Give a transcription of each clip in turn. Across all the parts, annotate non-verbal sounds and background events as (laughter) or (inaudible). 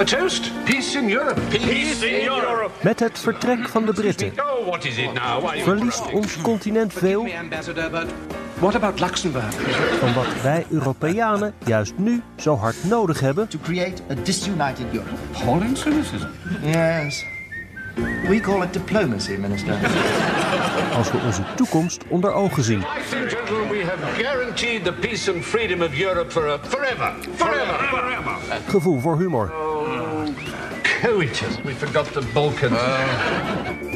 A toast? Peace in Europe. Peace, in Europe. Met het vertrek van de Britten Oh, what is it now? Why are you verliest ons continent veel what about Luxembourg? van wat wij Europeanen juist nu zo hard nodig hebben. to create a disunited Europe. Appalling cynicism. Yes. We call it diplomacy, Minister. als we onze toekomst onder ogen zien. Ladies and gentlemen, we have guaranteed the peace and freedom of Europe for a, forever. Forever. Forever. Gevoel voor humor. (laughs) Coitus. We forgot the Balkans. Oh.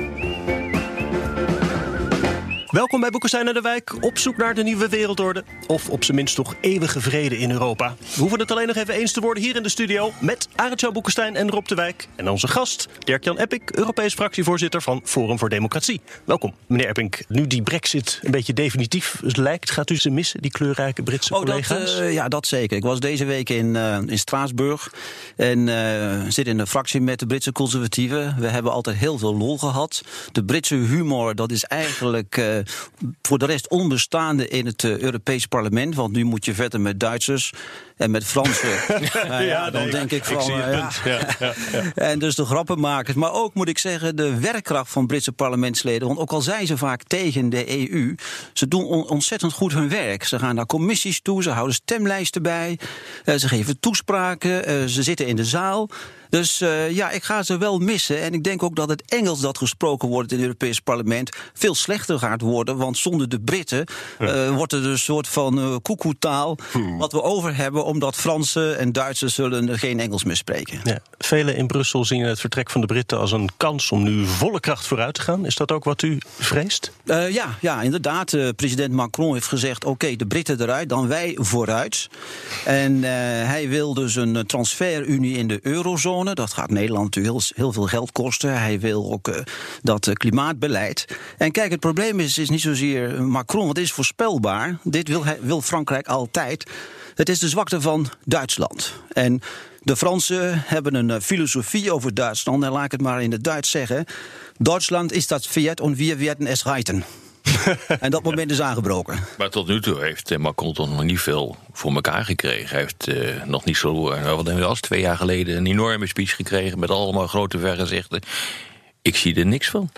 Welkom bij Boekenstein en de Wijk. Op zoek naar de nieuwe wereldorde. Of op zijn minst toch eeuwige vrede in Europa. We hoeven het alleen nog even eens te worden hier in de studio. Met Arend-Jan Boekenstein en Rob de Wijk. En onze gast, Dirk-Jan Epping, Europees fractievoorzitter van Forum voor Democratie. Welkom, meneer Epping. Nu die brexit een beetje definitief lijkt, gaat u ze missen, die kleurrijke Britse Oh, dat, collega's? eh, ja, dat zeker. Ik was deze week in, eh, in Straatsburg en eh, zit in de fractie met de Britse conservatieven. We hebben altijd heel veel lol gehad. De Britse humor, dat is eigenlijk voor de rest onbestaande in het eh, Europees parlement. Want nu moet je verder met Duitsers en met Fransen. (laughs) Nou ja, dan nee, denk ik van... zie het eh. Ja, (laughs) en dus de grappenmakers. Maar ook moet ik zeggen, de werkkracht van Britse parlementsleden. Want ook al zijn ze vaak tegen de EU, ze doen on- ontzettend goed hun werk. Ze gaan naar commissies toe, ze houden stemlijsten bij, eh, ze geven toespraken, eh, ze zitten in de zaal. Dus ja, ik ga ze wel missen. En ik denk ook dat het Engels dat gesproken wordt in het Europees Parlement veel slechter gaat worden. Want zonder de Britten wordt het een soort van koekoetaal wat we over hebben. Omdat Fransen en Duitsers zullen geen Engels meer spreken. Ja, velen in Brussel zien het vertrek van de Britten als een kans om nu volle kracht vooruit te gaan. Is dat ook wat u vreest? Eh, ja, ja, inderdaad. Eh, president Macron heeft gezegd: oké, de Britten eruit, dan wij vooruit. En eh, hij wil dus een transferunie in de eurozone. Dat gaat Nederland natuurlijk heel, heel veel geld kosten. Hij wil ook dat klimaatbeleid. En kijk, het probleem is, is niet zozeer Macron, want het is voorspelbaar. Dit wil, hij, wil Frankrijk altijd. Het is de zwakte van Duitsland. En de Fransen hebben een eh, filosofie over Duitsland. En laat ik het maar in het Duits zeggen. Duitsland is dat Fiat en wir werden es reiten. (laughs) en dat moment is aangebroken. Maar tot nu toe heeft eh, Macron toch nog niet veel voor elkaar gekregen. Hij heeft eh, nog niet zo, eh, wat hebben we als twee jaar geleden, een enorme speech gekregen met allemaal grote vergezichten. Ik zie er niks van.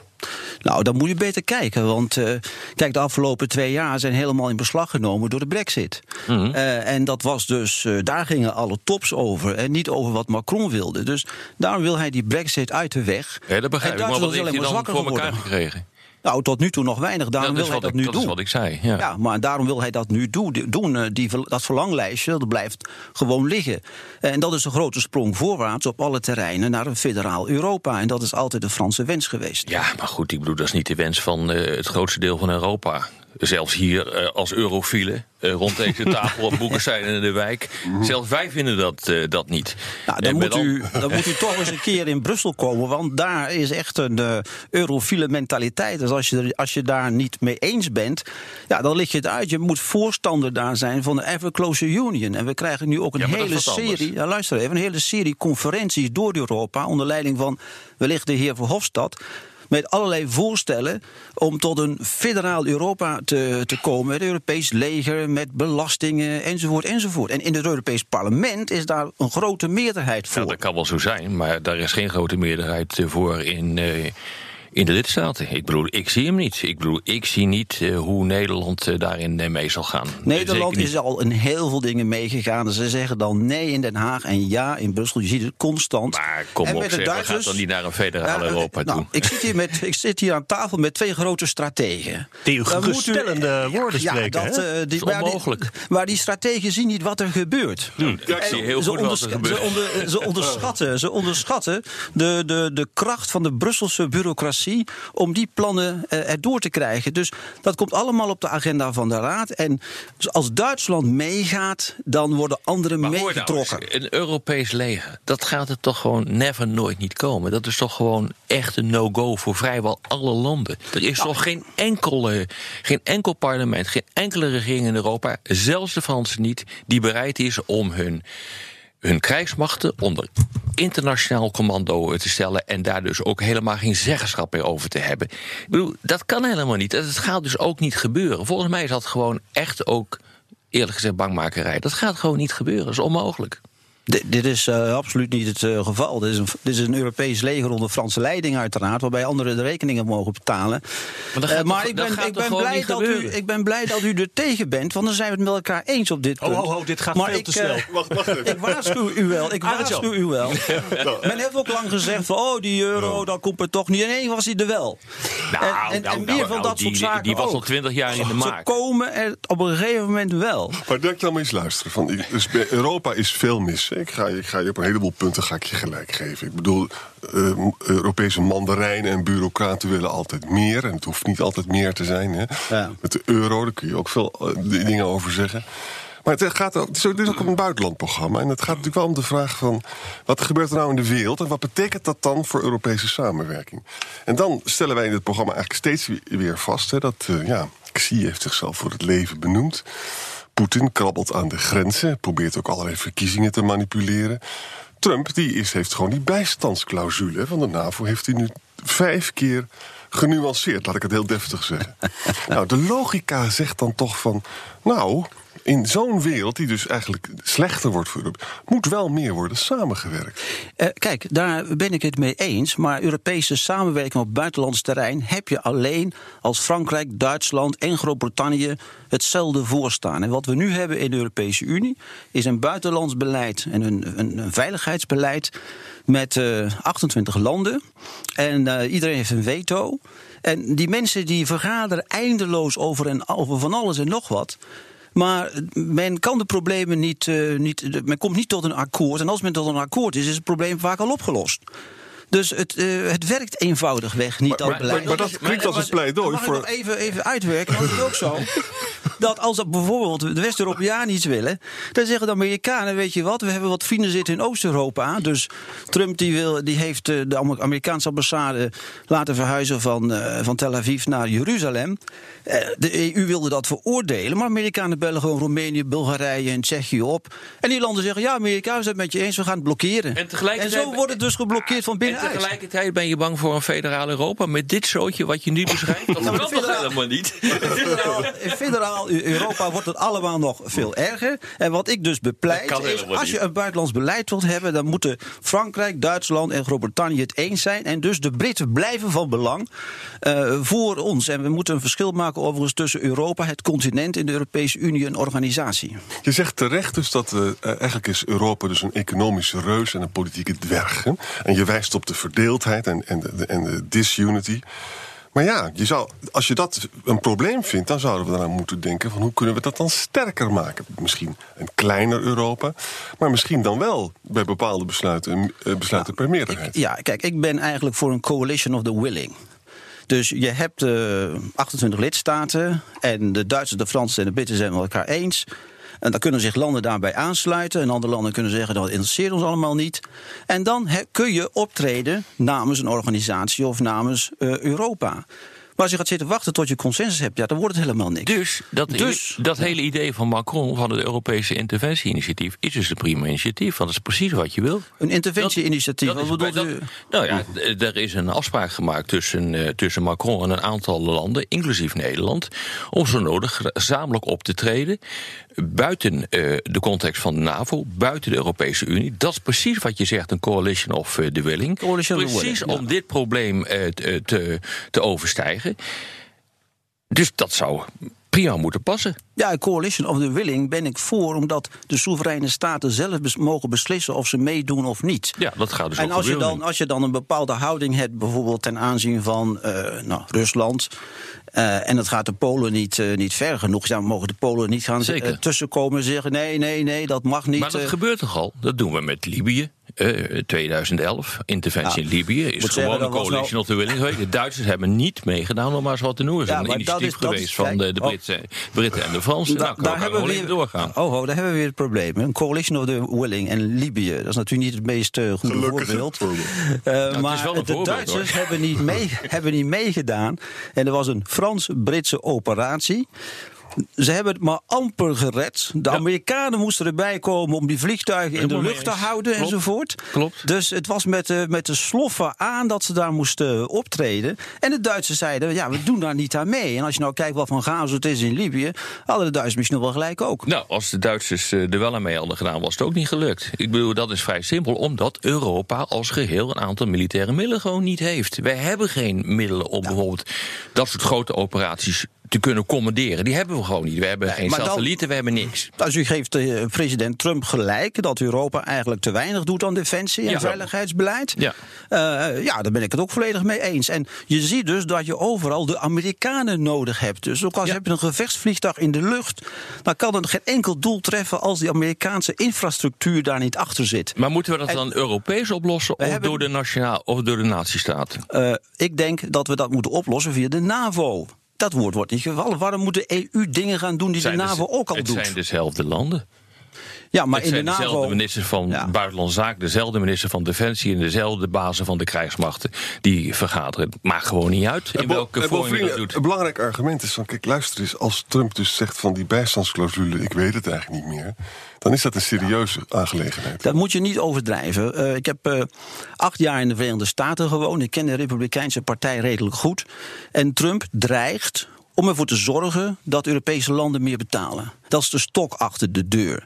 Nou, dan moet je beter kijken. Want eh, kijk, de afgelopen twee jaar zijn helemaal in beslag genomen door de brexit. Eh, en dat was dus, eh, daar gingen alle tops over. En niet over wat Macron wilde. Dus daarom wil hij die brexit uit de weg. Ja, dat begrijp En ik. Maar wat heeft hij alleen maar dan voor elkaar gekregen? Nou, tot nu toe nog weinig. Daarom wil hij dat ik, nu dat is doen. wat ik zei. Ja. Ja, maar daarom wil hij dat nu doen. doen eh, die, dat verlanglijstje dat blijft gewoon liggen. En dat is een grote sprong voorwaarts op alle terreinen naar een federaal Europa. En dat is altijd de Franse wens geweest. Ja, maar goed, ik bedoel, dat is niet de wens van eh, het grootste deel van Europa. Zelfs hier eh, als eurofielen eh, rond deze (laughs) tafel op Boekenstein in de wijk. Zelfs wij vinden dat, eh, dat niet. Nou, dan, moet al- u, dan moet u toch eens een keer in Brussel komen. Want daar is echt een eh, eurofiele mentaliteit. Dus als je, als je daar niet mee eens bent, ja, dan lig je het uit. Je moet voorstander daar zijn van de Ever Closer Union. En we krijgen nu ook een Ja, hele serie. Ja, luister even, een hele serie conferenties door Europa. Onder leiding van wellicht de heer Verhofstadt. Met allerlei voorstellen om tot een federaal Europa te, te komen. Het Europees leger, met belastingen, enzovoort, enzovoort. En in het Europees parlement is daar een grote meerderheid voor. Ja, dat kan wel zo zijn, maar daar is geen grote meerderheid voor in, eh, in de lidstaten. Ik bedoel, ik zie hem niet. Ik bedoel, ik zie niet eh, hoe Nederland eh, daarin eh, mee zal gaan. Nederland is al in heel veel dingen meegegaan. Ze zeggen dan nee in Den Haag en ja in Brussel. Je ziet het constant. Maar kom En op, met de zeg, we gaan Duitsers- dan niet naar een federaal Ja, Europa nou, toe. Ik zit, hier met, (laughs) ik zit hier aan tafel met twee grote strategen. Die geruststellende woorden spreken, Ja, dat, hè? die, is maar die- onmogelijk. Maar die strategen zien niet wat er gebeurt. ik zie heel ze, goed wat onders- er gebeurt. Ze, onder- ze (laughs) onderschatten, ze onderschatten de, de, de kracht van de Brusselse om die plannen uh, erdoor te krijgen. Dus dat komt allemaal op de agenda van de Raad. En als Duitsland meegaat, dan worden anderen Maar nou meegetrokken. een Europees leger, dat gaat er toch gewoon never nooit niet komen. Dat is toch gewoon echt een no-go voor vrijwel alle landen. Er is toch geen, enkele, geen enkel parlement, geen enkele regering in Europa, zelfs de Fransen niet, die bereid is om hun, hun krijgsmachten onder internationaal commando te stellen en daar dus ook helemaal geen zeggenschap meer over te hebben. Ik bedoel, dat kan helemaal niet. Dat gaat dus ook niet gebeuren. Volgens mij is dat gewoon echt ook, eerlijk gezegd, bangmakerij. Dat gaat gewoon niet gebeuren. Dat is onmogelijk. D- dit is eh, absoluut niet het eh, geval. Dit is, een, dit is een Europees leger onder Franse leiding, uiteraard, waarbij anderen de rekeningen mogen betalen. Maar Eh, gaat maar toch- ik ben, ik, ben blij dat u, ik ben blij dat u er tegen bent, want dan zijn we het met elkaar eens op dit punt. ho, ho, dit gaat maar veel ik, te snel. Wacht, wacht even. Ik waarschuw u wel, ik waarschuw u wel. (laughs) Men heeft ook lang gezegd van, oh, die euro, dat komt er toch niet. En één was hij er wel. Nou, en, en, nou, en nou, meer van nou, dat die, soort zaken Die was al twintig jaar in de Ze maak. komen er op een gegeven moment wel. Maar Dirk, dan maar eens luisteren. Van, dus Europa is veel mis. Ik ga, ik ga je op een heleboel punten ga ik je gelijk geven. Ik bedoel, eh, Europese mandarijnen en bureaucraten willen altijd meer. En het hoeft niet altijd meer te zijn. Hè. Ja. Met de euro, daar kun je ook veel eh, dingen over zeggen. Maar het, gaat, ook- het is ook, dit is ook een buitenlandprogramma. En het gaat natuurlijk wel om de vraag van... wat gebeurt er nou in de wereld... en wat betekent dat dan voor Europese samenwerking? En dan stellen wij in het programma eigenlijk steeds weer vast... Hè, dat, eh, ja, Xi heeft zichzelf voor het leven benoemd. Poetin krabbelt aan de grenzen, probeert ook allerlei verkiezingen te manipuleren. Trump die is, heeft gewoon die bijstandsclausule van de NAVO... heeft hij nu vijf keer genuanceerd, laat ik het heel deftig zeggen. (laughs) nou, de logica zegt dan toch van... nou, in zo'n wereld die dus eigenlijk slechter wordt voor moet wel meer worden samengewerkt. Eh, kijk, daar ben ik het mee eens. Maar Europese samenwerking op buitenlands terrein heb je alleen als Frankrijk, Duitsland en Groot-Brittannië hetzelfde voorstaan. En wat we nu hebben in de Europese Unie is een buitenlands beleid en een, een, veiligheidsbeleid met eh, 28 landen. En eh, iedereen heeft een veto. En die mensen die vergaderen eindeloos over, en, over van alles en nog wat. Maar men kan de problemen niet, eh, niet. Men komt niet tot een akkoord. En als men tot een akkoord is, is het probleem vaak al opgelost. Dus het, eh, het werkt eenvoudigweg niet, dat maar, beleid. maar, maar dat klinkt als een pleidooi Mag ik voor... nog even, even uitwerken? Want het is ook zo. Dat als dat bijvoorbeeld de West-Europeanen iets willen, dan zeggen de Amerikanen: Weet je wat, we hebben wat vrienden zitten in Oost-Europa. Dus Trump die wil, die heeft eh, de Amer- Amerikaanse ambassade laten verhuizen van, eh, van Tel Aviv naar Jeruzalem. Eh, de EU wilde dat veroordelen, maar Amerikanen bellen gewoon Roemenië, Bulgarije en Tsjechië op. En die landen zeggen: Ja, Amerikanen zijn het met je eens, we gaan het blokkeren. En tegelijkertijd- zo wordt het dus geblokkeerd van En binnenuit. Tegelijkertijd ben je bang voor een federaal Europa met dit zootje wat je nu beschrijft. Dat maar (laughs) kan federaal- helemaal niet? (laughs) in federaal Europa wordt het allemaal nog veel erger. En wat ik dus bepleit is, als je een buitenlands beleid wilt hebben... dan moeten Frankrijk, Duitsland en Groot-Brittannië het eens zijn. En dus de Britten blijven van belang eh, voor ons. En we moeten een verschil maken overigens tussen Europa, het continent... en de Europese Unie, een organisatie. Je zegt terecht dus dat eh, eigenlijk is Europa dus een economische reus en een politieke dwerg. Hè? En je wijst op de verdeeldheid en, en, de, en de disunity. Maar ja, je zou, als je dat een probleem vindt, dan zouden we eraan moeten denken van hoe kunnen we dat dan sterker maken? Misschien een kleiner Europa, maar misschien dan wel bij bepaalde besluiten, eh, besluiten per meerderheid. Ja, kijk, ik ben eigenlijk voor een coalition of the willing. Dus je hebt eh 28 lidstaten en de Duitsers, de Fransen en de Britten zijn het met elkaar eens. En dan kunnen zich landen daarbij aansluiten. En andere landen kunnen zeggen dat interesseert ons allemaal niet. En dan he- kun je optreden namens een organisatie of namens eh, Europa. Maar als je gaat zitten wachten tot je consensus hebt, ja, dan wordt het helemaal niks. Dus dat, Dus- dat hele idee van Macron van het Europese interventie-initiatief is dus een prima initiatief. Want dat is precies wat je wil. Een interventie-initiatief, Dat wat bedoelt u? Nou ja, er is een afspraak gemaakt tussen, eh, tussen Macron en een aantal landen, inclusief Nederland, om zo nodig gezamenlijk op te treden. Buiten eh, de context van de NAVO, buiten de Europese Unie. Dat is precies wat je zegt, een coalition of eh, the willing. Coalition of the precies willing, om ja. dit probleem eh, te, te overstijgen. Dus dat zou prima moeten passen. Ja, coalition of the willing ben ik voor, omdat de soevereine staten zelf bes- mogen beslissen of ze meedoen of niet. Ja, dat gaat dus en ook als je, dan, als je dan een bepaalde houding hebt, bijvoorbeeld ten aanzien van eh, nou, Rusland. eh, en dat gaat de Polen niet, eh, niet ver genoeg. Dan mogen de Polen niet gaan Zeker. tussenkomen en zeggen: nee, nee, nee, dat mag niet. Maar dat gebeurt toch al? Dat doen we met Libië. eh, 2011, interventie Ja. in Libië, is gewoon zeggen, een coalition nou- of the willing geweest. De Duitsers hebben niet meegedaan, om maar eens wat te noemen. Ja, een dat initiatief dat geweest is- van de, de oh. Britten, Britten en de Da- nou, kan daar hebben we weer doorgaan. Oh, oh, daar hebben we weer het probleem. Een coalition of the willing en Libië. Dat is natuurlijk niet het meest eh, goede Gelukkig voorbeeld. Eh, maar wel een de voorbeeld, Duitsers hoor. hebben niet, mee, (laughs) hebben niet meegedaan. En er was een Frans-Britse operatie. Ze hebben het maar amper gered. De Amerikanen moesten erbij komen om die vliegtuigen in de lucht te houden Klopt. enzovoort. Klopt. Dus het was met de, met de sloffen aan dat ze daar moesten optreden. En de Duitsers zeiden, ja, we doen daar niet aan mee. En als je nou kijkt wat van chaos het is in Libië... hadden de Duitsers misschien wel gelijk ook. Nou, als de Duitsers eh, er wel aan mee hadden gedaan, was het ook niet gelukt. Ik bedoel, dat is vrij simpel, omdat Europa als geheel een aantal militaire middelen gewoon niet heeft. Wij hebben geen middelen om bijvoorbeeld dat soort grote operaties te kunnen commanderen. Die hebben we gewoon niet. We hebben geen maar dan- satellieten, we hebben niks. Dus u geeft eh, president Trump gelijk dat Europa eigenlijk te weinig doet aan defensie en Ja. veiligheidsbeleid. Ja. Eh, ja, daar ben ik het ook volledig mee eens. En je ziet dus dat je overal de Amerikanen nodig hebt. Dus ook als Ja. heb je een gevechtsvliegtuig in de lucht, dan kan het geen enkel doel treffen als die Amerikaanse infrastructuur daar niet achter zit. Maar moeten we dat En- dan Europees oplossen of hebben- door de nationaal of door de natiestaten? Eh, ik denk dat we dat moeten oplossen via de NAVO. Dat woord wordt niet gevallen. Waarom moet de EU dingen gaan doen die de Zijn NAVO dus- ook al het doet? zijn dezelfde landen. Ja, maar het in de zijn dezelfde NAVO. minister van Ja. Buitenlandse Zaken, dezelfde minister van Defensie en dezelfde bazen van de krijgsmachten die vergaderen. Het maakt gewoon niet uit in bo- welke vorm je dat doet. Een belangrijk argument is van, kijk, luister eens, als Trump dus zegt van die bijstandsclausule, ik weet het eigenlijk niet meer, dan is dat een serieuze aangelegenheid. Dat moet je niet overdrijven. Eh, ik heb eh, acht jaar in de Verenigde Staten gewoond. Ik ken de Republikeinse Partij redelijk goed. En Trump dreigt om ervoor te zorgen dat Europese landen meer betalen. Dat is de stok achter de deur.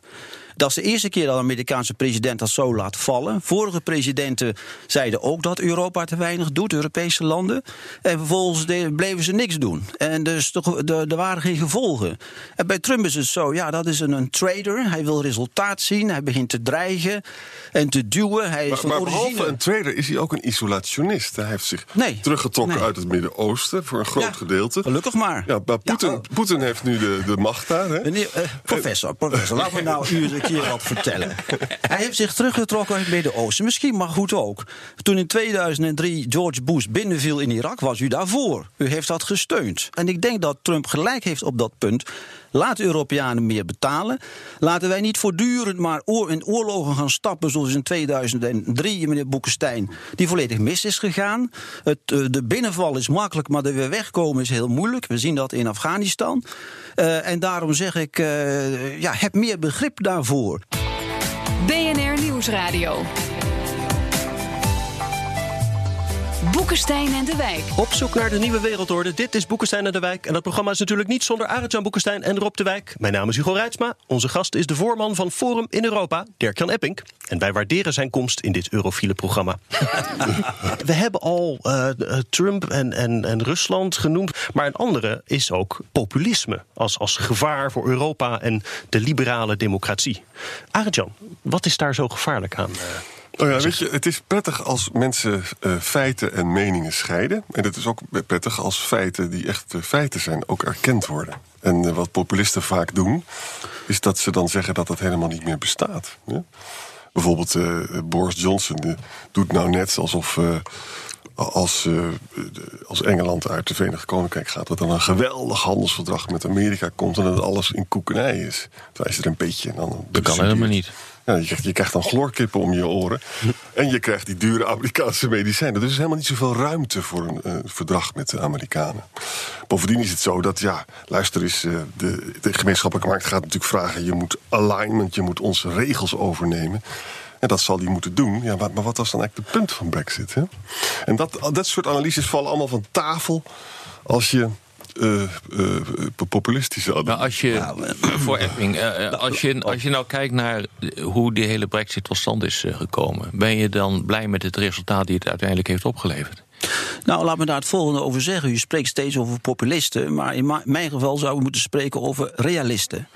Dat is de eerste keer dat een Amerikaanse president dat zo laat vallen. Vorige presidenten zeiden ook dat Europa te weinig doet, Europese landen. En vervolgens bleven ze niks doen. En dus toch- de- er waren geen gevolgen. En bij Trump is het zo, ja, dat is een, een trader. Hij wil resultaat zien, hij begint te dreigen en te duwen. Hij Maar, maar behalve een trader is hij ook een isolationist. Hij heeft zich Nee. teruggetrokken Nee. uit het Midden-Oosten voor een groot Ja, gedeelte. Gelukkig maar. Ja, maar Poetin, oh. Heeft nu de, de macht daar. Hè? Meneer, eh, professor, professor, laten we nou (laughs) u keer wat vertellen. Hij heeft zich teruggetrokken uit het Midden-Oosten. Misschien maar goed ook. Toen in 2003 George Bush binnenviel in Irak, was u daarvoor. U heeft dat gesteund. En ik denk dat Trump gelijk heeft op dat punt. Laat Europeanen meer betalen. Laten wij niet voortdurend maar in oorlogen gaan stappen... zoals in 2003, meneer Boekenstein, die volledig mis is gegaan. Het, eh, de binnenval is makkelijk, maar de weer wegkomen is heel moeilijk. We zien dat in Afghanistan. Eh, en daarom zeg ik, eh, ja, heb meer begrip daarvoor. BNR Nieuwsradio. Boekenstein en de Wijk. Op zoek naar de nieuwe wereldorde. Dit is Boekenstein en de Wijk. En dat programma is natuurlijk niet zonder Arend-Jan Boekenstein en Rob de Wijk. Mijn naam is Hugo Reitsma. Onze gast is de voorman van Forum in Europa, Dirk-Jan Epping. En wij waarderen zijn komst in dit eurofiele programma. (laughs) We hebben al eh, eh, Trump en, en, en Rusland genoemd. Maar een andere is ook populisme. Als, als gevaar voor Europa en de liberale democratie. Arend-Jan, wat is daar zo gevaarlijk aan? Oh ja, weet je, het is prettig als mensen eh, feiten en meningen scheiden. En het is ook prettig als feiten die echt eh, feiten zijn ook erkend worden. En eh, wat populisten vaak doen, is dat ze dan zeggen dat dat helemaal niet meer bestaat. Ja? Bijvoorbeeld Boris Johnson doet nou net alsof. als, de- als Engeland uit het Verenigd Koninkrijk gaat, dat dan een geweldig handelsverdrag met Amerika komt en dat alles in koekenij is. Terwijl je er een beetje dan. Dat kan helemaal niet. Je, krijgt, dan chloorkippen om je oren. En je krijgt die dure Amerikaanse medicijnen. Dus er is helemaal niet zoveel ruimte voor een eh, verdrag met de Amerikanen. Bovendien is het zo dat, ja, luister eens, eh, de, de gemeenschappelijke markt gaat natuurlijk vragen: je moet alignment, je moet onze regels overnemen. En dat zal hij moeten doen. Ja, maar, maar wat was dan eigenlijk het punt van Brexit? Hè? En dat, dat soort analyses vallen allemaal van tafel als je eh, eh, populistische Nou, als je, (clears throat) voor Epping, eh, eh, als, je, als je nou kijkt naar hoe die hele brexit tot stand is eh, gekomen... ben je dan blij met het resultaat die het uiteindelijk heeft opgeleverd? Nou, laat me daar het volgende over zeggen. U spreekt steeds over populisten, maar in mijn geval zouden we moeten spreken over realisten.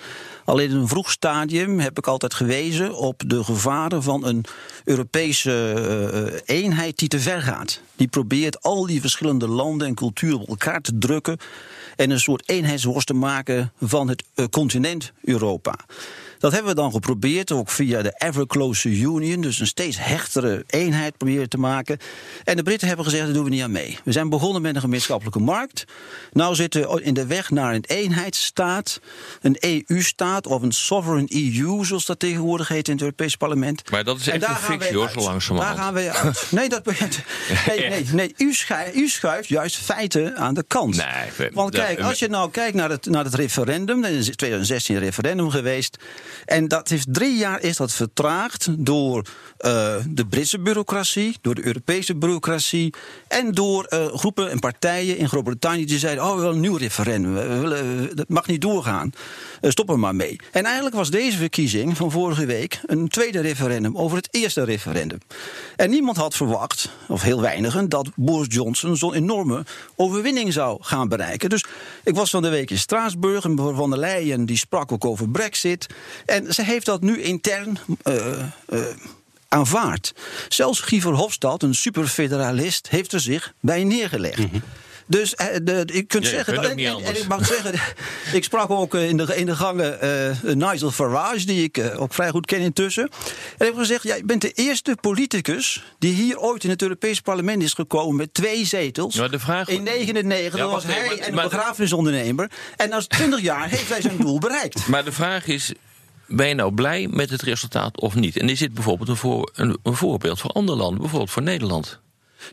Al in een vroeg stadium heb ik altijd gewezen op de gevaren van een Europese eh, eenheid die te ver gaat. Die probeert al die verschillende landen en culturen op elkaar te drukken en een soort eenheidsworst te maken van het eh, continent Europa. Dat hebben we dan geprobeerd, ook via de Ever Closer Union, dus een steeds hechtere eenheid proberen te maken. En de Britten hebben gezegd, daar doen we niet aan mee. We zijn begonnen met een gemeenschappelijke markt. Nou zitten we in de weg naar een eenheidsstaat, een EU-staat of een sovereign EU, zoals dat tegenwoordig heet in het Europese parlement. Maar dat is echt een fictie hoor, zo langzamerhand. Daar gaan we uit. (laughs) Nee, dat, (laughs) nee, nee, nee. U, schuift, u schuift juist feiten aan de kant. Nee, Want kijk, als je nou kijkt naar het, naar het referendum, er is in 2016 een referendum geweest. En dat heeft drie jaar is dat vertraagd door eh, de Britse bureaucratie, door de Europese bureaucratie en door eh, groepen en partijen in Groot-Brittannië die zeiden: Oh, we willen een nieuw referendum. We willen, dat mag niet doorgaan. Eh, stop er maar mee. En eigenlijk was deze verkiezing van vorige week een tweede referendum over het eerste referendum. En niemand had verwacht, of heel weinigen, dat Boris Johnson zo'n enorme overwinning zou gaan bereiken. Dus ik was van de week in Straatsburg en van der Leyen die sprak ook over Brexit. En ze heeft dat nu intern. eh, eh, aanvaard. Zelfs Guy Verhofstadt, een superfederalist, heeft er zich bij neergelegd. Dus eh, de, je kunt Ja, zeggen, kunt ook en, niet en- ik mag zeggen, (laughs) ik sprak ook in de, in de gangen eh, Nigel Farage, die ik eh, ook vrij goed ken intussen. En ik heb gezegd, jij bent de eerste politicus die hier ooit in het Europees parlement is gekomen met twee zetels. Maar de vraag- in 99 Ja, was wacht even, hij maar- en een begrafenisondernemer. En na 20 jaar heeft hij zijn doel bereikt. Maar de vraag is. Ben je nou blij met het resultaat of niet? En is dit bijvoorbeeld een, voor, een, een voorbeeld voor andere landen, bijvoorbeeld voor Nederland?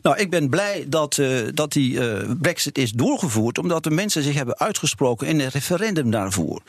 Nou, ik ben blij dat, eh, dat die eh, brexit is doorgevoerd... omdat de mensen zich hebben uitgesproken in een referendum daarvoor.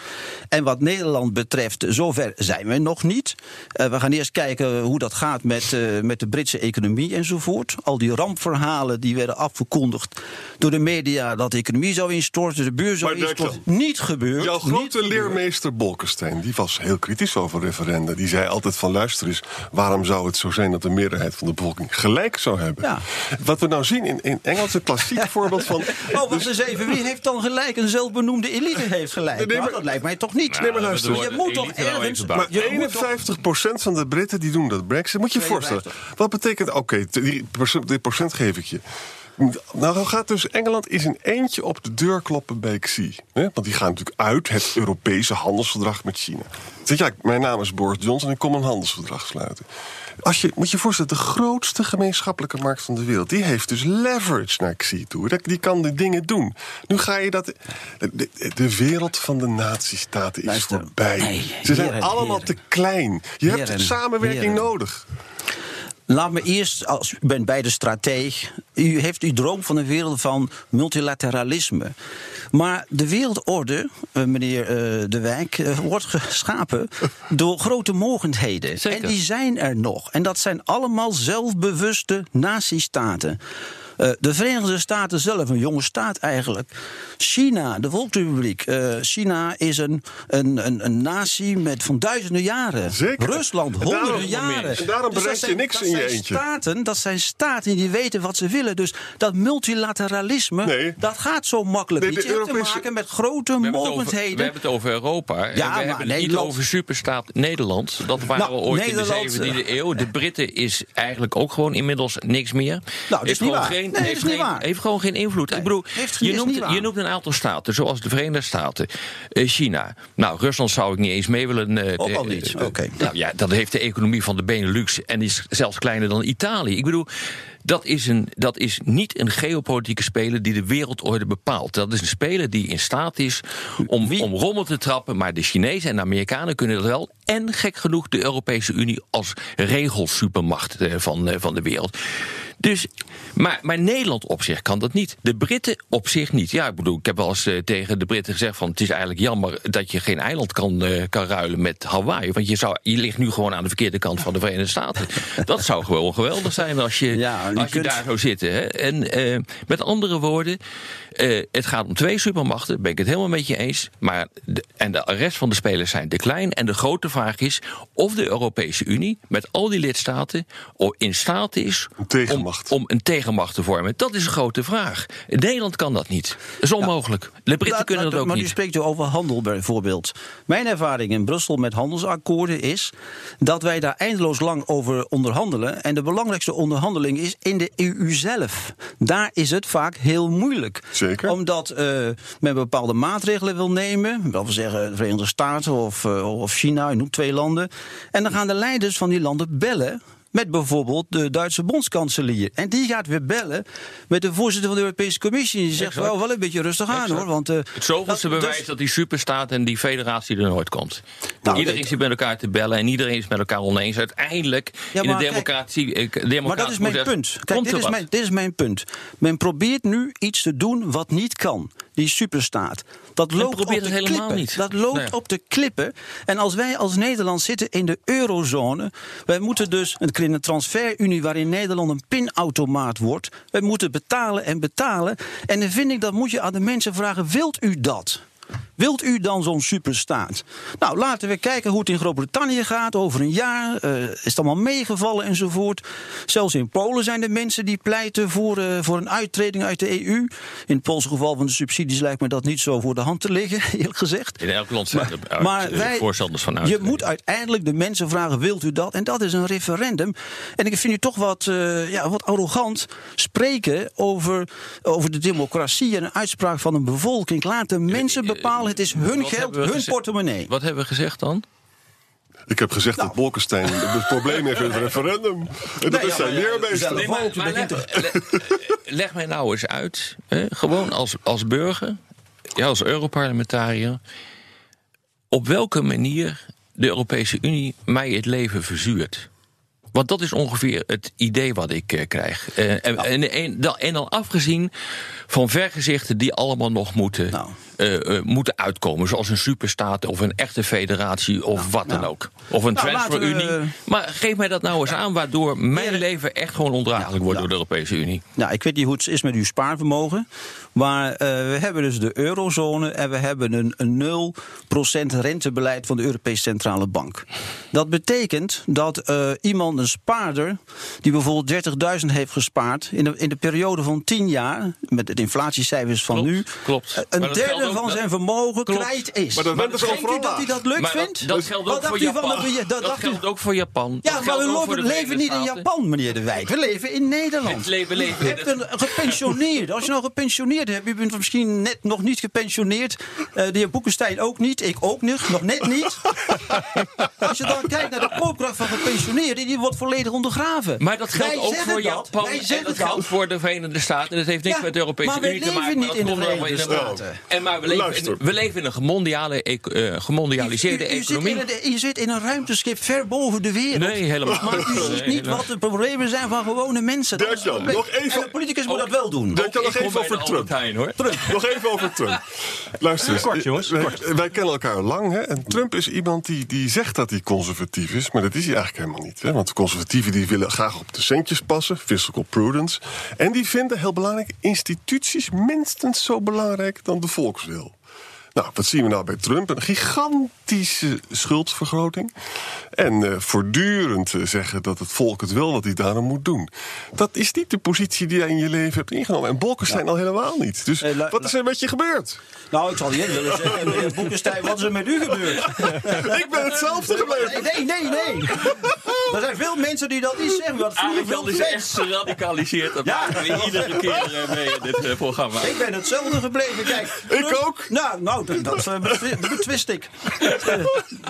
En wat Nederland betreft, zover zijn we nog niet. Eh, we gaan eerst kijken hoe dat gaat met, met de Britse economie enzovoort. Al die rampverhalen die werden afgekondigd door de media... dat de economie zou instorten, de beurs zou instorten. Niet gebeurd. Jouw grote leermeester Bolkestein, die was heel kritisch over referenda. Die zei altijd van luister eens, waarom zou het zo zijn dat de meerderheid van de bevolking gelijk zou hebben? Ja. Wat we nou zien in, in Engeland is een klassiek (laughs) voorbeeld van... Oh, wacht eens even. Wie heeft dan gelijk? Een zelfbenoemde elite heeft gelijk. Nee, Nou, dat lijkt mij toch niet. Nee, maar luister. je moet toch ergens... Maar je moet toch- 51% van de Britten die doen dat Brexit. Moet je je voorstellen. 52. Wat betekent. Oké, die procent geef ik je. Nou, gaat dus Engeland is in eentje op de deur kloppen bij XI. Hè? Want die gaan natuurlijk uit het Europese handelsverdrag met China. Zeg ja, mijn naam is Boris Johnson en ik kom een handelsverdrag sluiten. Als je, moet je je voorstellen, de grootste gemeenschappelijke markt van de wereld... die heeft dus leverage naar XI toe. Die kan de dingen doen. Nu ga je dat... De, wereld van de nazistaten is Luister, voorbij. nee, Ze zijn heren, allemaal heren. te klein. Je hebt samenwerking nodig. Laat me eerst, als u bent beide strateeg. U heeft uw droom van een wereld van multilateralisme. Maar de wereldorde, eh, meneer eh, De Wijk, eh, wordt geschapen (laughs) door grote mogendheden. Zeker. En die zijn er nog. En dat zijn allemaal zelfbewuste nazistaten. Eh, de Verenigde Staten zelf, een jonge staat eigenlijk. China, de Volksrepubliek. Eh, China is een, een, een, een natie met van duizenden jaren. Zeker. Rusland, En daarom- honderden jaren. en daarom Dus bereik je zijn- niks dat in je zijn eentje. Staten, dat zijn staten die weten wat ze willen. Dus dat multilateralisme, Nee. dat gaat zo makkelijk Nee, niet. de Je hebt te maken met grote We hebben, het over, we hebben het over Europa. en we maar hebben het niet over superstaat Nederland. Dat waren Nou, we ooit in de 17e eeuw. De Britten is eigenlijk ook gewoon inmiddels niks meer. Nou, dat is heeft, niet waar. Geen, Nee, heeft, geen, heeft gewoon geen invloed. Nee, Ik bedoel, je noemt, je noemt een aantal staten, zoals de Verenigde Staten, eh, China. Nou, Rusland zou ik niet eens mee willen. eh, Ook al niet, eh, oké. Nou ja, dat heeft de economie van de Benelux en is zelfs kleiner dan Italië. Ik bedoel, dat is, een, dat is niet een geopolitieke speler die de wereldorde bepaalt. Dat is een speler die in staat is om, om rommel te trappen. Maar de Chinezen en de Amerikanen kunnen dat wel. En gek genoeg de Europese Unie als regelsupermacht van, van de wereld. Dus, maar, maar Nederland op zich kan dat niet. De Britten op zich niet. Ja, ik bedoel, ik heb wel eens eh, tegen de Britten gezegd: van het is eigenlijk jammer dat je geen eiland kan, eh, kan ruilen met Hawaii. Want je, zou, je ligt nu gewoon aan de verkeerde kant van de Verenigde Staten. (laughs) Dat zou gewoon geweldig zijn als je, Ja, je als je kunt- daar zou zitten. Hè? En eh, met andere woorden, eh, het gaat om twee supermachten, ben ik het helemaal met je eens. Maar de, en de rest van de spelers zijn te klein. En de grote vraag is of de Europese Unie met al die lidstaten in staat is Een. Om, om een tegenmacht te vormen. Dat is een grote vraag. Nederland kan dat niet. Dat is onmogelijk. De Britten Laat- kunnen laat- dat ook maar niet. u spreekt u over handel bijvoorbeeld. Mijn ervaring in Brussel met handelsakkoorden is dat wij daar eindeloos lang over onderhandelen. En de belangrijkste onderhandeling is in de EU zelf. Daar is het vaak heel moeilijk. Zeker. Omdat eh, men bepaalde maatregelen wil nemen. Laten we zeggen de Verenigde Staten of, eh, of China, je noemt twee landen. En dan gaan de leiders van die landen bellen. Met bijvoorbeeld de Duitse bondskanselier. En die gaat weer bellen met de voorzitter van de Europese Commissie. Die zegt: wel, wel een beetje rustig aan hoor. Want, eh, Het zoveelste dat- bewijs dus- dat die superstaat en die federatie er nooit komt. Nou, iedereen zit met elkaar te bellen en iedereen is met elkaar oneens. Uiteindelijk Ja, in de kijk, democratie. eh, Maar dat is mijn proces punt. Kijk, dit is mijn, dit is mijn punt. Men probeert nu iets te doen wat niet kan. Die superstaat. Dat loopt op de klippen. niet. Dat loopt Nee. op de klippen. En als wij als Nederland zitten in de eurozone. Wij moeten dus een transferunie waarin Nederland een pinautomaat wordt. Wij moeten betalen en betalen. En dan vind ik dat moet je aan de mensen vragen: wilt u dat? Wilt u dan zo'n superstaat? Nou, laten we kijken hoe het in Groot-Brittannië gaat. Over een jaar eh, is het allemaal meegevallen enzovoort. Zelfs in Polen zijn er mensen die pleiten voor, eh, voor een uittreding uit de EU. In het Poolse geval van de subsidies lijkt me dat niet zo voor de hand te liggen, (laughs) eerlijk gezegd. In elk land zijn er uit- Maar eh, wij, voorstanders van je uittreding. moet uiteindelijk de mensen vragen: wilt u dat? En dat is een referendum. En ik vind u toch wat, ja, wat arrogant spreken over, over de democratie en een uitspraak van een bevolking. Laat de mensen bepalen. Het is hun Wat geld, hun portemonnee. Wat hebben we gezegd dan? Ik heb gezegd Nou. dat Bolkestein het (laughs) probleem heeft met het referendum. En dat Nee, is zijn maar, leermeester. Nee, maar, maar leg, le- leg mij nou eens uit. Hè, gewoon als, als burger, ja, als Europarlementariër. Op welke manier de Europese Unie mij het leven verzuurt. Want dat is ongeveer het idee wat ik eh, krijg. Eh, en, en, en, dan- en dan afgezien van vergezichten die allemaal nog moeten, Nou. Eh, eh, moeten uitkomen. Zoals een superstaat of een echte federatie of wat dan nou. ook. Of een Nou, transferunie. Maar geef mij dat nou eens aan, waardoor mijn leven echt gewoon ondraaglijk wordt door de Europese Unie. Nou, ik weet niet hoe het is met uw spaarvermogen. Maar eh, we hebben dus de eurozone en we hebben een, een 0% rentebeleid van de Europese Centrale Bank. Dat betekent dat iemand, een spaarder, die bijvoorbeeld 30.000 heeft gespaard in de, in de periode van 10 jaar, met de inflatiecijfers van Klopt, nu, klopt. een dat geldt van dat- zijn vermogen Klopt. kwijt is. Maar dat Maar bent dat dus Denkt u dat u dat leuk Maar dat, vindt? dat geldt ook voor Japan. de- dat Dat dacht u- geldt ook voor Japan. Ja, Dat maar we de leven niet in. Japan, meneer De Wijk. We leven in Nederland. Het leven- we leven Je in hebt een gepensioneerd. Als je nou gepensioneerd hebt, je bent misschien net nog niet gepensioneerd. Eh, de heer Boekenstein ook niet, ik ook niet, nog net niet. (laughs) Als je dan kijkt naar de koopkracht van gepensioneerden, die wordt volledig ondergraven. Maar dat geldt Wij ook voor dat, Japan wij en zeggen dat geldt voor de Verenigde Staten. Dat heeft niks Ja, met de Europese Unie te leven maken. niet maar in dat de komt wel Verenigde in Staten. En maar we leven, Luister. in, we leven in een gemondiale, eh, gemondialiseerde U- u, u, zit economie. in een, je zit in een ruimteschip ver boven de wereld. Nee, helemaal Maar u niet. ziet Nee, niet wat de problemen zijn van gewone mensen. Dat is het Dirk-Jan, nog even- En de politicus moet Ook- dat wel doen. Dirk-Jan, nog even over Trump. Heijn, hoor. Nog even over Trump. Luister eens. Kort, jongens, Wij, kort. wij kennen elkaar lang. Hè? En Trump is iemand die, die zegt dat hij conservatief is. Maar dat is hij eigenlijk helemaal niet. Hè? Want de conservatieven die willen graag op de centjes passen. Fiscal prudence. En die vinden, heel belangrijk, instituties minstens zo belangrijk dan de wil. Nou, wat zien we nou bij Trump? Een gigantische schuldvergroting. En eh, voortdurend eh, zeggen dat het volk het wil wat hij daarom moet doen. Dat is niet de positie die jij in je leven hebt ingenomen. En Bolkestein al helemaal niet. Dus la- wat is er met je gebeurd? Nou, ik zal niet willen zeggen, meneer Boekenstein, wat is er met u gebeurd? (laughs) Ik ben hetzelfde gebleven. Nee, nee, nee. nee. Er zijn veel mensen die dat niet zeggen. Wat vroeger Arendt veel is echt geradicaliseerd. Dat Ja. maken we iedere keer eh, mee in dit eh, programma. Ik ben hetzelfde gebleven. Kijk, Ik ook. Nou, nou dat, dat eh, betwi- dat betwist ik. Eh,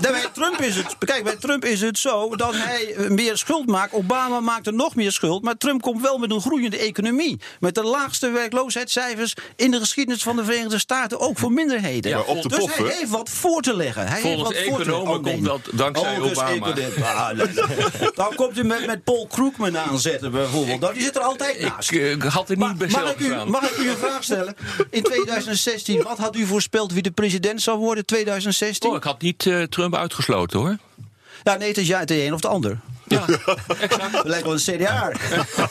bij Trump is het, kijk, bij Trump is het zo dat hij eh, meer schuld maakt. Obama maakt er nog meer schuld. Maar Trump komt wel met een groeiende economie. Met de laagste werkloosheidscijfers in de geschiedenis van de Verenigde Staten. Ook voor minderheden. Ja, maar op de dus poffen. hij heeft wat voor te leggen. Hij Volgens heeft wat voor te economen leggen. komt dat dankzij dus Obama. economen- Ah, nee. (laughs) Dan komt u met, met Paul Krugman aanzetten bijvoorbeeld. Nou, die zit er altijd naast. Ik eh, had er Maar niet bij mag, ik u, mag ik u een vraag stellen? In (laughs) 2016, wat had u voorspeld wie de president zou worden 2016? Oh, ik had niet eh, Trump uitgesloten hoor. Ja, nee, het is ja, het een of de ander. Ja, (laughs) exact. We lijken wel een CDA.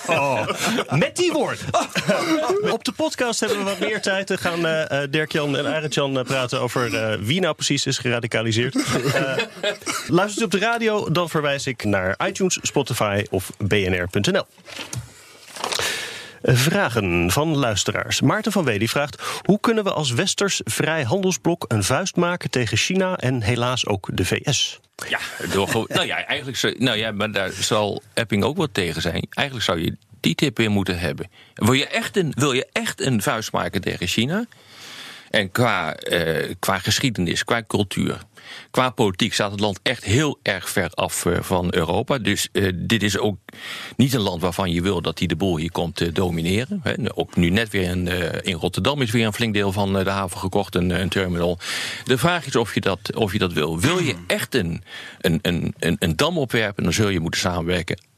Oh, met die woord. Op de podcast hebben we wat meer tijd. Dan gaan eh, eh, Dirk-Jan en Arend-Jan eh, praten over eh, wie nou precies is geradicaliseerd. Eh luistert u op de radio, dan verwijs ik naar iTunes, Spotify of bnr.nl. Vragen van luisteraars. Maarten van Wedi vraagt: hoe kunnen we als westers vrij handelsblok een vuist maken tegen China en helaas ook de VS? Ja, nou ja, eigenlijk nou ja, maar daar zal Epping ook wat tegen zijn. Eigenlijk zou je die tip weer moeten hebben. Wil je echt een, wil je echt een vuist maken tegen China? En qua, eh, qua geschiedenis, qua cultuur, qua politiek staat het land echt heel erg ver af eh, van Europa. Dus eh, dit is ook niet een land waarvan je wil dat hij de boel hier komt domineren. Ook nu net weer in, eh, in Rotterdam is weer een flink deel van de haven gekocht, een, een terminal. De vraag is of je dat, of je dat wil. Wil je echt een, een, een, een, een dam opwerpen, dan zul je moeten samenwerken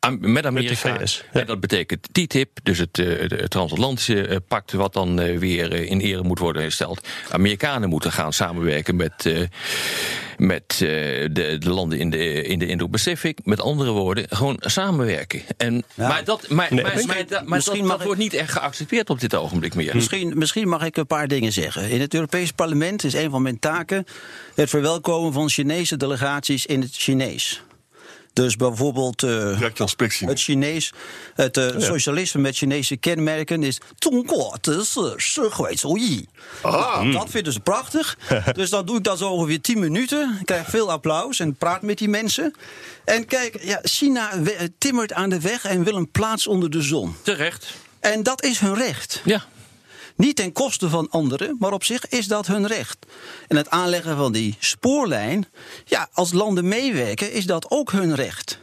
Am- met Amerika. VS, ja. En dat betekent TTIP, dus het, eh, het transatlantische eh, pact, wat dan eh, weer in ere moet worden hersteld. Amerikanen moeten gaan samenwerken met, eh, met eh, de, de landen in de, in de Indo-Pacific. Met andere woorden, gewoon samenwerken. En, Ja. Maar, dat, maar, Nee, maar, misschien- maar, dat- maar misschien dat, mag dat ik- wordt niet echt geaccepteerd op dit ogenblik meer. Misschien, misschien mag ik een paar dingen zeggen. In het Europees Parlement is een van mijn taken het verwelkomen van Chinese delegaties in het Chinees. Dus bijvoorbeeld eh, het Chinees, het uh, socialisme met Chinese kenmerken is. Ah. Nou, dat vinden ze prachtig. (laughs) dus dan doe ik dat zo ongeveer 10 minuten. Ik krijg veel applaus en praat met die mensen. En kijk, ja, China timmert aan de weg en wil een plaats onder de zon. Terecht. En dat is hun recht. Ja. Niet ten koste van anderen, maar op zich is dat hun recht. En het aanleggen van die spoorlijn, ja, als landen meewerken, is dat ook hun recht.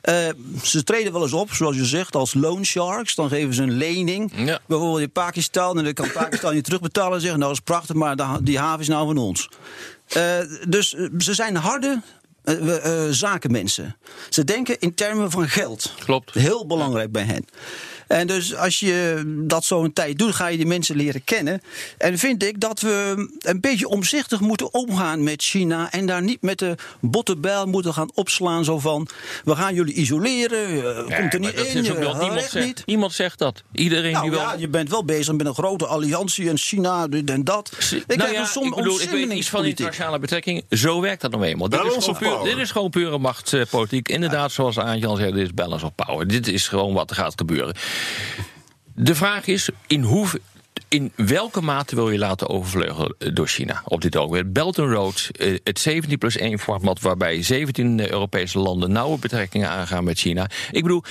Eh, ze treden wel eens op, zoals je zegt, als loan sharks. Dan geven ze een lening. Ja. Bijvoorbeeld in Pakistan. En dan kan Pakistan je terugbetalen en zeggen: Nou, dat is prachtig, maar die haven is nou van ons. Eh, dus eh, ze zijn harde zakenmensen. Ze denken in termen van geld. Klopt. Heel belangrijk bij hen. En dus als je dat zo een tijd doet, ga je die mensen leren kennen. En vind ik dat we een beetje omzichtig moeten omgaan met China. En daar niet met de bottenbijl moeten gaan opslaan. Zo van: we gaan jullie isoleren. eh, komt er niet dat in. is ook je wel- niemand, zegt, niet. niemand zegt dat. Iedereen Nou die wel. ja, je bent wel bezig met een grote alliantie en China dit en dat. Ik nou krijg ja, een som ik bedoel, ik weet iets van internationale betrekkingen. Zo werkt dat nou eenmaal. Dit is, puur, dit is gewoon pure machtspolitiek. Inderdaad, zoals Aanjan zei, dit is balance of power. Dit is gewoon wat er gaat gebeuren. De vraag is, in. In welke mate wil je laten overvleugelen door China op dit ogenblik? Belt and Road, eh, het 17 plus 1 format... waarbij 17 Europese landen nauwe betrekkingen aangaan met China. Ik bedoel,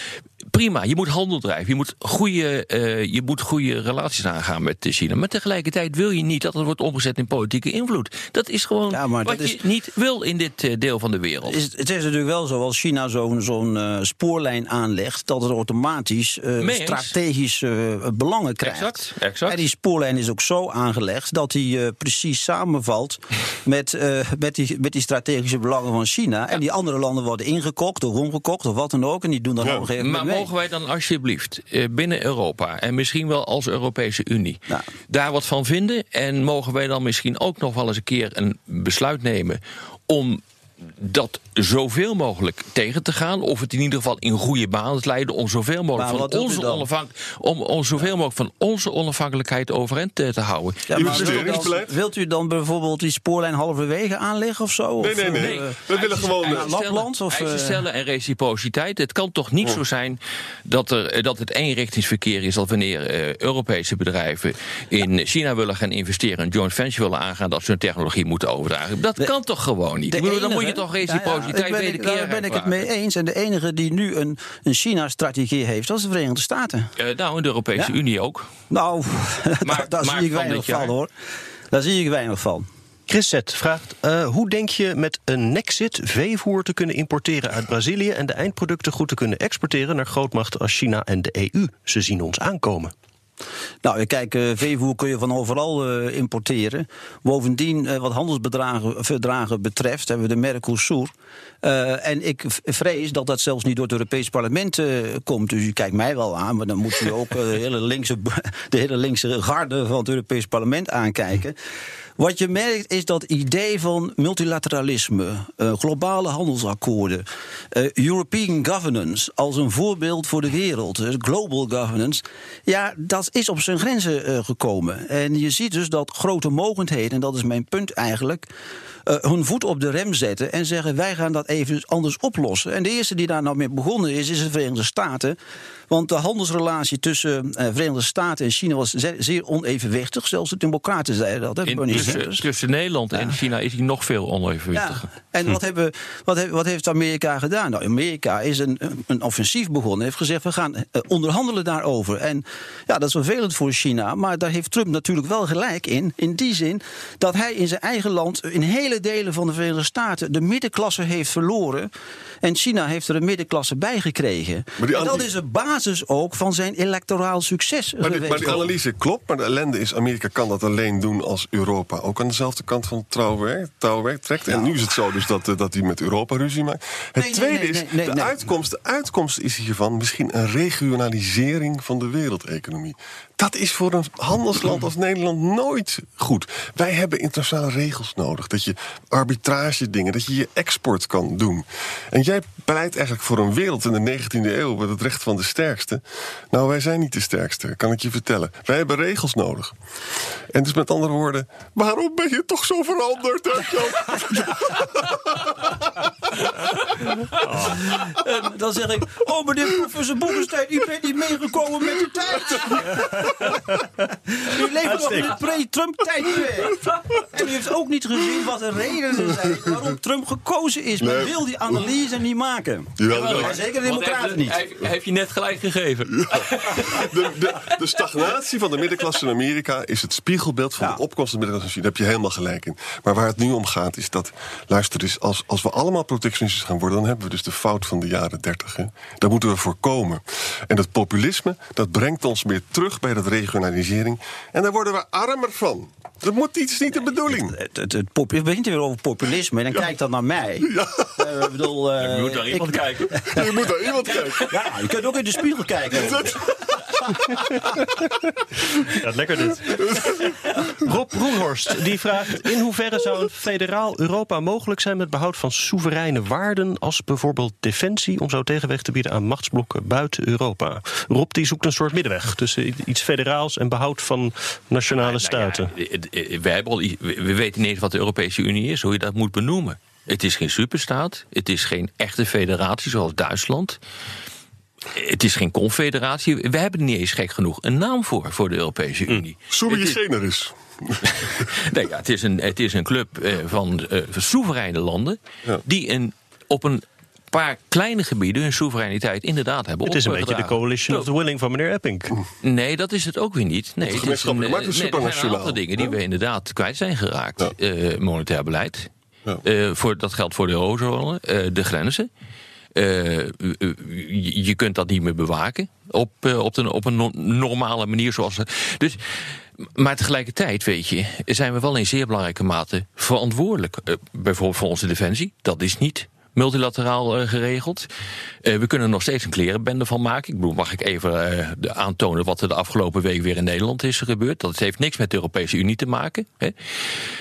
prima, je moet handel drijven. Je moet goede, eh, je moet goede relaties aangaan met China. Maar tegelijkertijd wil je niet dat het wordt omgezet in politieke invloed. Dat is gewoon Ja, maar wat dat je is- niet wil in dit eh, deel van de wereld. Is, het is natuurlijk wel zo, als China zo'n zo'n eh, spoorlijn aanlegt, dat het automatisch strategische belangen krijgt. Exact, exact. En die spoorlijn is ook zo aangelegd dat die precies samenvalt (laughs) met, met, die, met die strategische belangen van China. En die andere landen worden ingekocht of omgekocht of wat dan ook. En die doen dan Ja. op een gegeven moment. Mogen wij dan alsjeblieft eh, binnen Europa en misschien wel als Europese Unie Nou. daar wat van vinden? En mogen wij dan misschien ook nog wel eens een keer een besluit nemen om dat zoveel mogelijk tegen te gaan. Of het in ieder geval in goede banen te leiden. Om zoveel mogelijk, Maar van onze, onafhank- om, om zoveel mogelijk van onze onafhankelijkheid overeind te, te houden. Ja, maar wilt, Investeringsbeleid? dan, wilt u dan bijvoorbeeld die spoorlijn halverwege aanleggen of zo? Nee, Of, nee, nee. eh, We willen gewoon... Eisen eh, Lapland of, eisen eh, stellen en reciprociteit. Het kan toch niet zo zijn dat, er, eh, dat het eenrichtingsverkeer is... dat wanneer eh, Europese bedrijven in China willen gaan investeren... een joint venture willen aangaan dat ze hun technologie moeten overdragen. Dat De- kan toch gewoon niet? De Ik bedoel, dan moet je toch Nou ja, Daar ben ik het mee eens. En de enige die nu een, een China-strategie heeft, dat is de Verenigde Staten. Eh, nou, in de Europese Ja. Unie ook. Nou, (laughs) daar, Maar- daar maar zie ik weinig van hoor. Daar zie ik weinig van. Chris Z vraagt: eh, hoe denk je met een Nexit veevoer te kunnen importeren uit Brazilië en de eindproducten goed te kunnen exporteren naar grootmachten als China en de EU? Ze zien ons aankomen. Nou, kijk, eh, veevoer kun je van overal eh, importeren. Bovendien, eh, wat handelsverdragen verdragen betreft, hebben we de Mercosur. En ik vrees dat dat zelfs niet door het Europees Parlement komt. Dus u kijkt mij wel aan, maar dan moet u ook de, hele linkse, (laughs) de hele linkse garde van het Europees Parlement aankijken. Wat je merkt is dat idee van multilateralisme, eh, globale handelsakkoorden, eh, European governance als een voorbeeld voor de wereld, eh, global governance, ja, dat is op zijn grenzen gekomen. En je ziet dus dat grote mogendheden, en dat is mijn punt eigenlijk, hun voet op de rem zetten en zeggen: wij gaan dat even anders oplossen. En de eerste die daar nou mee begonnen is, is de Verenigde Staten. Want de handelsrelatie tussen eh Verenigde Staten en China was ze- zeer onevenwichtig. Zelfs de Democraten zeiden dat. Hè, In- tussen, tussen Nederland en China is hij nog veel onevenwichtiger. Ja, en wat, hebben, wat, heeft, wat heeft Amerika gedaan? Nou, Amerika is een, een offensief begonnen. Heeft gezegd, we gaan eh, onderhandelen daarover. En ja, dat is vervelend voor China. Maar daar heeft Trump natuurlijk wel gelijk in. In die zin dat hij in zijn eigen land... in hele delen van de Verenigde Staten... de middenklasse heeft verloren. En China heeft er een middenklasse bij gekregen. Maar die en dat is de basis ook van zijn electoraal succes Maar die, geweest. maar die analyse klopt, maar de ellende is... Amerika kan dat alleen doen als Europa ook aan dezelfde kant van het touwwerk, touwwerk trekt. En nu is het zo dus dat, eh, dat hij met Europa ruzie maakt. Het Nee, tweede nee, is, nee, de. Uitkomst, de uitkomst is hiervan misschien een regionalisering van de wereldeconomie. Dat is voor een handelsland als Nederland nooit goed. Wij hebben internationale regels nodig. Dat je arbitrage dingen, dat je je export kan doen. En jij pleit eigenlijk voor een wereld in de 19e eeuw met het recht van de sterkste. Nou, wij zijn niet de sterkste, kan ik je vertellen. Wij hebben regels nodig. En dus met andere woorden, waarom ben je toch zo veranderd? hè, Jan? (laughs) En dan zeg ik, oh meneer professor Boekenstein, u bent niet meegekomen met de tijd. u leeft nog in het pre-Trump tijdperk. En u heeft ook niet gezien wat de redenen zijn waarom Trump gekozen is. Men Nee. wil die analyse niet maken. Jawel, wel. Maar zeker de democraten niet. Hij, hij heeft je net gelijk gegeven. De, de, de stagnatie van de middenklasse in Amerika is het spiegelbeeld van Ja. de opkomst van de middenklasse. Daar heb je helemaal gelijk in. Maar waar het nu om gaat is dat, luister eens, als, als we allemaal protectionistisch gaan worden, dan hebben we dus de fout van de jaren 30. Hè. Daar moeten we voorkomen. En dat populisme, dat brengt ons meer terug bij dat regionalisering. En daar worden we armer van. Dat moet iets niet de bedoeling. Het, het, het pop- je begint weer over populisme en dan kijkt dat naar mij. Eh, ik bedoel, eh, Je moet naar iemand ik- kijken. (laughs) Je moet naar iemand kijken. Ja, je kunt ook in de spiegel kijken. Gaat lekker dit. Rob Roenhorst die vraagt: in hoeverre zou een federaal Europa mogelijk zijn met behoud van soevereine waarden als bijvoorbeeld defensie om zo tegenweg te bieden aan machtsblokken buiten Europa? Rob die zoekt een soort middenweg tussen iets federaals en behoud van nationale Nou ja, staten. wij hebben al, we we weten niet eens wat de Europese Unie is, hoe je dat moet benoemen. Het is geen superstaat, het is geen echte federatie zoals Duitsland. Het is geen confederatie. We hebben er niet eens gek genoeg een naam voor, voor de Europese Unie. Sui Het is- generis. (laughs) (laughs) Nee, ja, het, is een, het is een club eh, van eh, soevereine landen Ja. die een, op een paar kleine gebieden hun soevereiniteit inderdaad hebben Het is een beetje de coalition of the willing van meneer Epping. Nee, dat is het ook weer niet. Nee, het is markt is nee, er zijn een aantal dingen die Ja. we inderdaad kwijt zijn geraakt. Ja. Eh, monetair beleid. Eh, voor, dat geldt voor de eurozone. Eh, de grenzen. Eh, je, kunt dat niet meer bewaken op, op, een, op een no- normale manier. Zoals, dus, maar tegelijkertijd, weet je, zijn we wel in zeer belangrijke mate verantwoordelijk. Bijvoorbeeld voor onze defensie. Dat is niet multilateraal eh, geregeld. Eh, we kunnen er nog steeds een klerenbende van maken. Ik bedoel, mag ik even eh, aantonen wat er de afgelopen week weer in Nederland is gebeurd? Dat heeft niks met de Europese Unie te maken. Hè.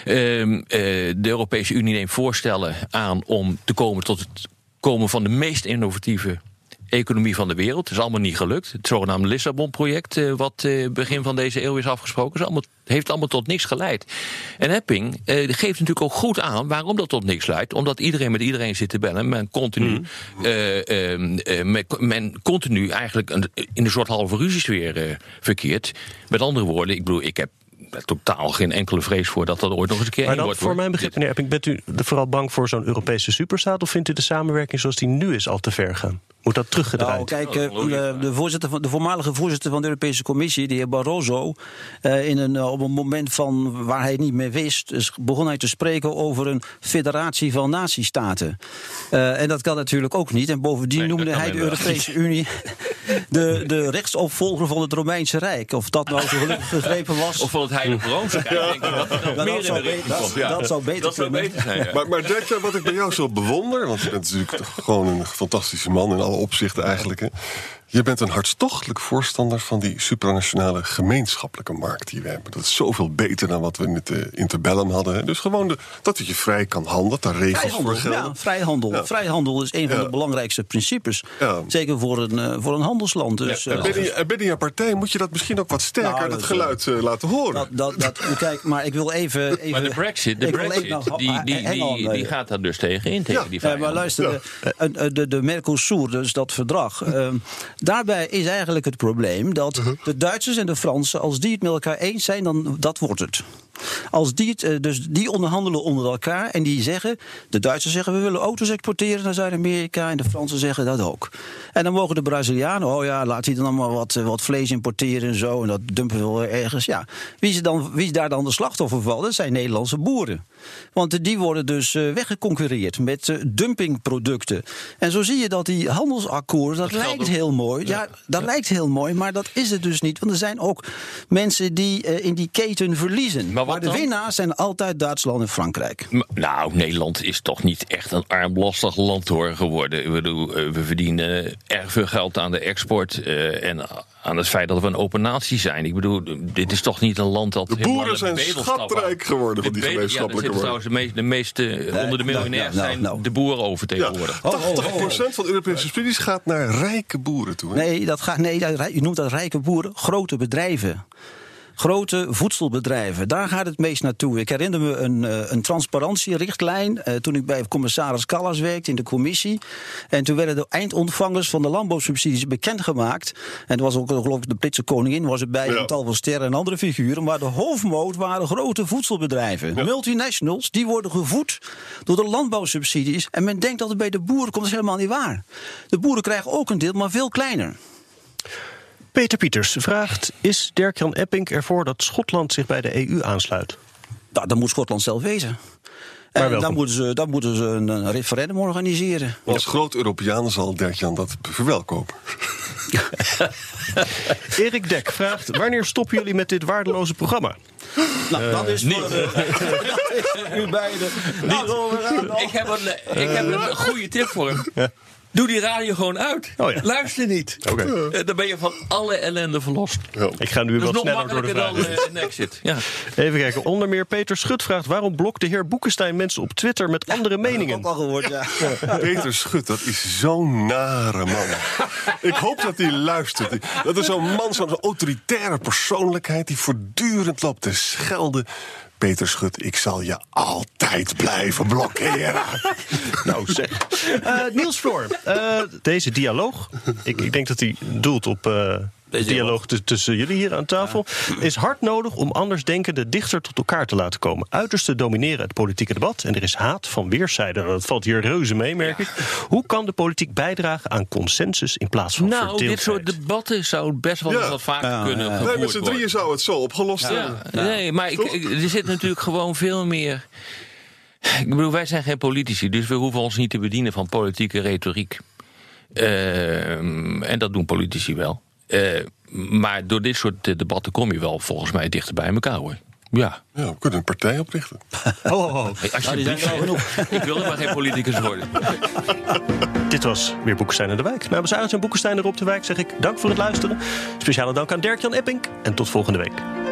Ehm, eh, de Europese Unie neemt voorstellen aan om te komen tot het komen van de meest innovatieve economie van de wereld. Het is allemaal niet gelukt. Het zogenaamde Lissabon-project, eh, wat eh, begin van deze eeuw is afgesproken, is allemaal, heeft allemaal tot niks geleid. En Epping eh, geeft natuurlijk ook goed aan waarom dat tot niks leidt. Omdat iedereen met iedereen zit te bellen. Men continu, eh, men, men continu eigenlijk een- in een soort halve ruziesfeer verkeert. Met andere woorden, ik bedoel, ik heb totaal geen enkele vrees voor dat dat ooit nog eens een keer Maar dan, wordt. voor mijn begrip, meneer Epping, bent u vooral bang voor zo'n Europese superstaat? Of vindt u de samenwerking zoals die nu is al te ver gaan? Moet dat teruggedraaid? Nou, kijk, eh, logische de, de, voorzitter van, de voormalige voorzitter van de Europese Commissie, de heer Barroso, eh, in een, eh, op een moment van waar hij het niet meer wist, dus begon hij te spreken over een federatie van nazistaten. Eh, en dat kan natuurlijk ook niet. En bovendien Nee, noemde hij de Europese Unie (laughs) de, de rechtsopvolger van het Romeinse Rijk. Of dat nou zo gelukkig gegrepen was. Of van het Heilige Roomse Rijk, denk ik dat dat zou beter-. Ja. dat zou beter Dat zou kunnen. beter zijn, ja. Maar, maar Dirk, wat ik bij jou zo bewonder, want je bent natuurlijk gewoon een fantastische man in alle opzichten eigenlijk. Hè. Je bent een hartstochtelijk voorstander van die supranationale gemeenschappelijke markt die we hebben. Dat is zoveel beter dan wat we in het uh, interbellum hadden. Hè. Dus gewoon de, dat je vrij kan handelen, dat daar regels Vrijhandel, voor gelden. ja, vrijhandel. Ja. Vrijhandel is een van Ja. de belangrijkste principes. Ja. Zeker voor een, eh, voor een handelsland. Dus, En eh, binnen, je- en binnen je partij moet je dat misschien ook wat sterker, Nou, dat dat, geluid eh, laten horen. dat, dat, dat, (laughs) kijk, maar ik wil even. even Maar de Brexit, de Brexit even- nou, die, die, die, eh, die gaat daar dus tegen in, tegen Ja. die Ja, maar luister, de, de, de, de Mercosur, dus dat verdrag. (laughs) daarbij is eigenlijk het probleem dat de Duitsers en de Fransen, als die het met elkaar eens zijn, dan dat wordt het. Als die, het, eh, dus die onderhandelen onder elkaar en die zeggen, de Duitsers zeggen we willen auto's exporteren naar Zuid-Amerika en de Fransen zeggen dat ook. En dan mogen de Brazilianen, oh ja, laat die dan allemaal wat, eh, wat vlees importeren en zo en dat dumpen we wel ergens. Ja, wie is, dan, wie is daar dan de slachtoffer van? Dat zijn Nederlandse boeren. Want die worden dus eh, weggeconcureerd met dumpingproducten. En zo zie je dat die handelsakkoord, dat, lijkt heel mooi. Ja, dat lijkt heel mooi, maar dat is het dus niet. Want er zijn ook mensen die eh, in die keten verliezen. Maar de dan? winnaars zijn altijd Duitsland en Frankrijk. M- Nou, Nederland is toch niet echt een armlastig land hoor geworden. Ik bedoel, eh, we verdienen erg veel geld aan de export eh, en aan het feit dat we een open natie zijn. Ik bedoel, dit is toch niet een land dat. De helemaal boeren zijn schatrijk geworden van De die gemeenschappelijke ja, trouwens de, meest, de meeste onder de nou, miljonairs nou, zijn de boeren overtegenwoordig. Ja, 80% van de Europese studies gaat naar rijke boeren toe. hè? Nee, dat gaat, nee dat, je noemt dat rijke boeren, grote bedrijven. Grote voedselbedrijven, daar gaat het meest naartoe. Ik herinner me een, eh, een transparantierichtlijn eh, toen ik bij commissaris Callas werkte in de commissie. En toen werden de eindontvangers van de landbouwsubsidies bekendgemaakt. En er was ook geloof ik de Britse koningin was erbij, Ja. een tal van sterren en andere figuren. Maar de hoofdmoot waren grote voedselbedrijven. Multinationals, die worden gevoed door de landbouwsubsidies. En men denkt dat het bij de boeren komt, dat is helemaal niet waar. De boeren krijgen ook een deel, maar veel kleiner. Peter Pieters vraagt: Is Dirk-Jan Epping ervoor dat Schotland zich bij de EU aansluit? Nou, dat moet Schotland zelf wezen. En dan moeten ze, dan moeten ze een, referendum organiseren. Als groot Europeaan zal Dirk-Jan dat verwelkomen. (laughs) Erik Dek vraagt: Wanneer stoppen jullie met dit waardeloze programma? Nou, dat is voor uh, (laughs) (laughs) u beiden. Ik heb een, ik heb een goede tip voor hem. Doe die radio gewoon uit. Oh ja. Luister niet. Oké. Eh, Dan ben je van alle ellende verlost. Ik ga nu Dat wat sneller door de dan vragen. eh, een exit. Ja. Even kijken. Onder meer Peter Schut vraagt: Waarom blokt de heer Boekenstein mensen op Twitter met andere meningen? Ook al gehoord, ja. Peter Schut, dat is zo'n nare man. Ik hoop dat hij luistert. Dat is zo'n man, zo'n autoritaire persoonlijkheid... die voortdurend loopt te schelden. Peter Schut, ik zal je altijd blijven blokkeren. (laughs) Nou zeg. Eh, Niels Floor, eh, deze dialoog, ik, ik denk dat hij doelt op eh, de dialoog t- tussen jullie hier aan tafel, is hard nodig om andersdenkenden dichter tot elkaar te laten komen. Uiterste domineren het politieke debat en er is haat van weerszijden. Dat valt hier reuze mee, merk ik. Hoe kan de politiek bijdragen aan consensus in plaats van Nou, dit verdeeldheid? soort debatten zou best wel Ja. wat vaker kunnen Nee, gevoerd met z'n worden. drieën zou het zo opgelost hebben. Ja, nee, maar ik, ik- er zit natuurlijk gewoon veel meer. Ik bedoel, wij zijn geen politici, dus we hoeven ons niet te bedienen van politieke retoriek. Ehm, en dat doen politici wel. Eh, maar door dit soort eh, debatten kom je wel volgens mij dichter bij elkaar hoor. Ja, Ja, we kunnen een partij oprichten. (laughs) Hey, alsjeblieft. (laughs) ik wil maar geen politicus worden. (laughs) Dit was weer Boekenstein en de Wijk. Namens Arendt en Boekenstein en Rob de Wijk zeg ik dank voor het luisteren. Speciale dank aan Dirk-Jan Epping en tot volgende week.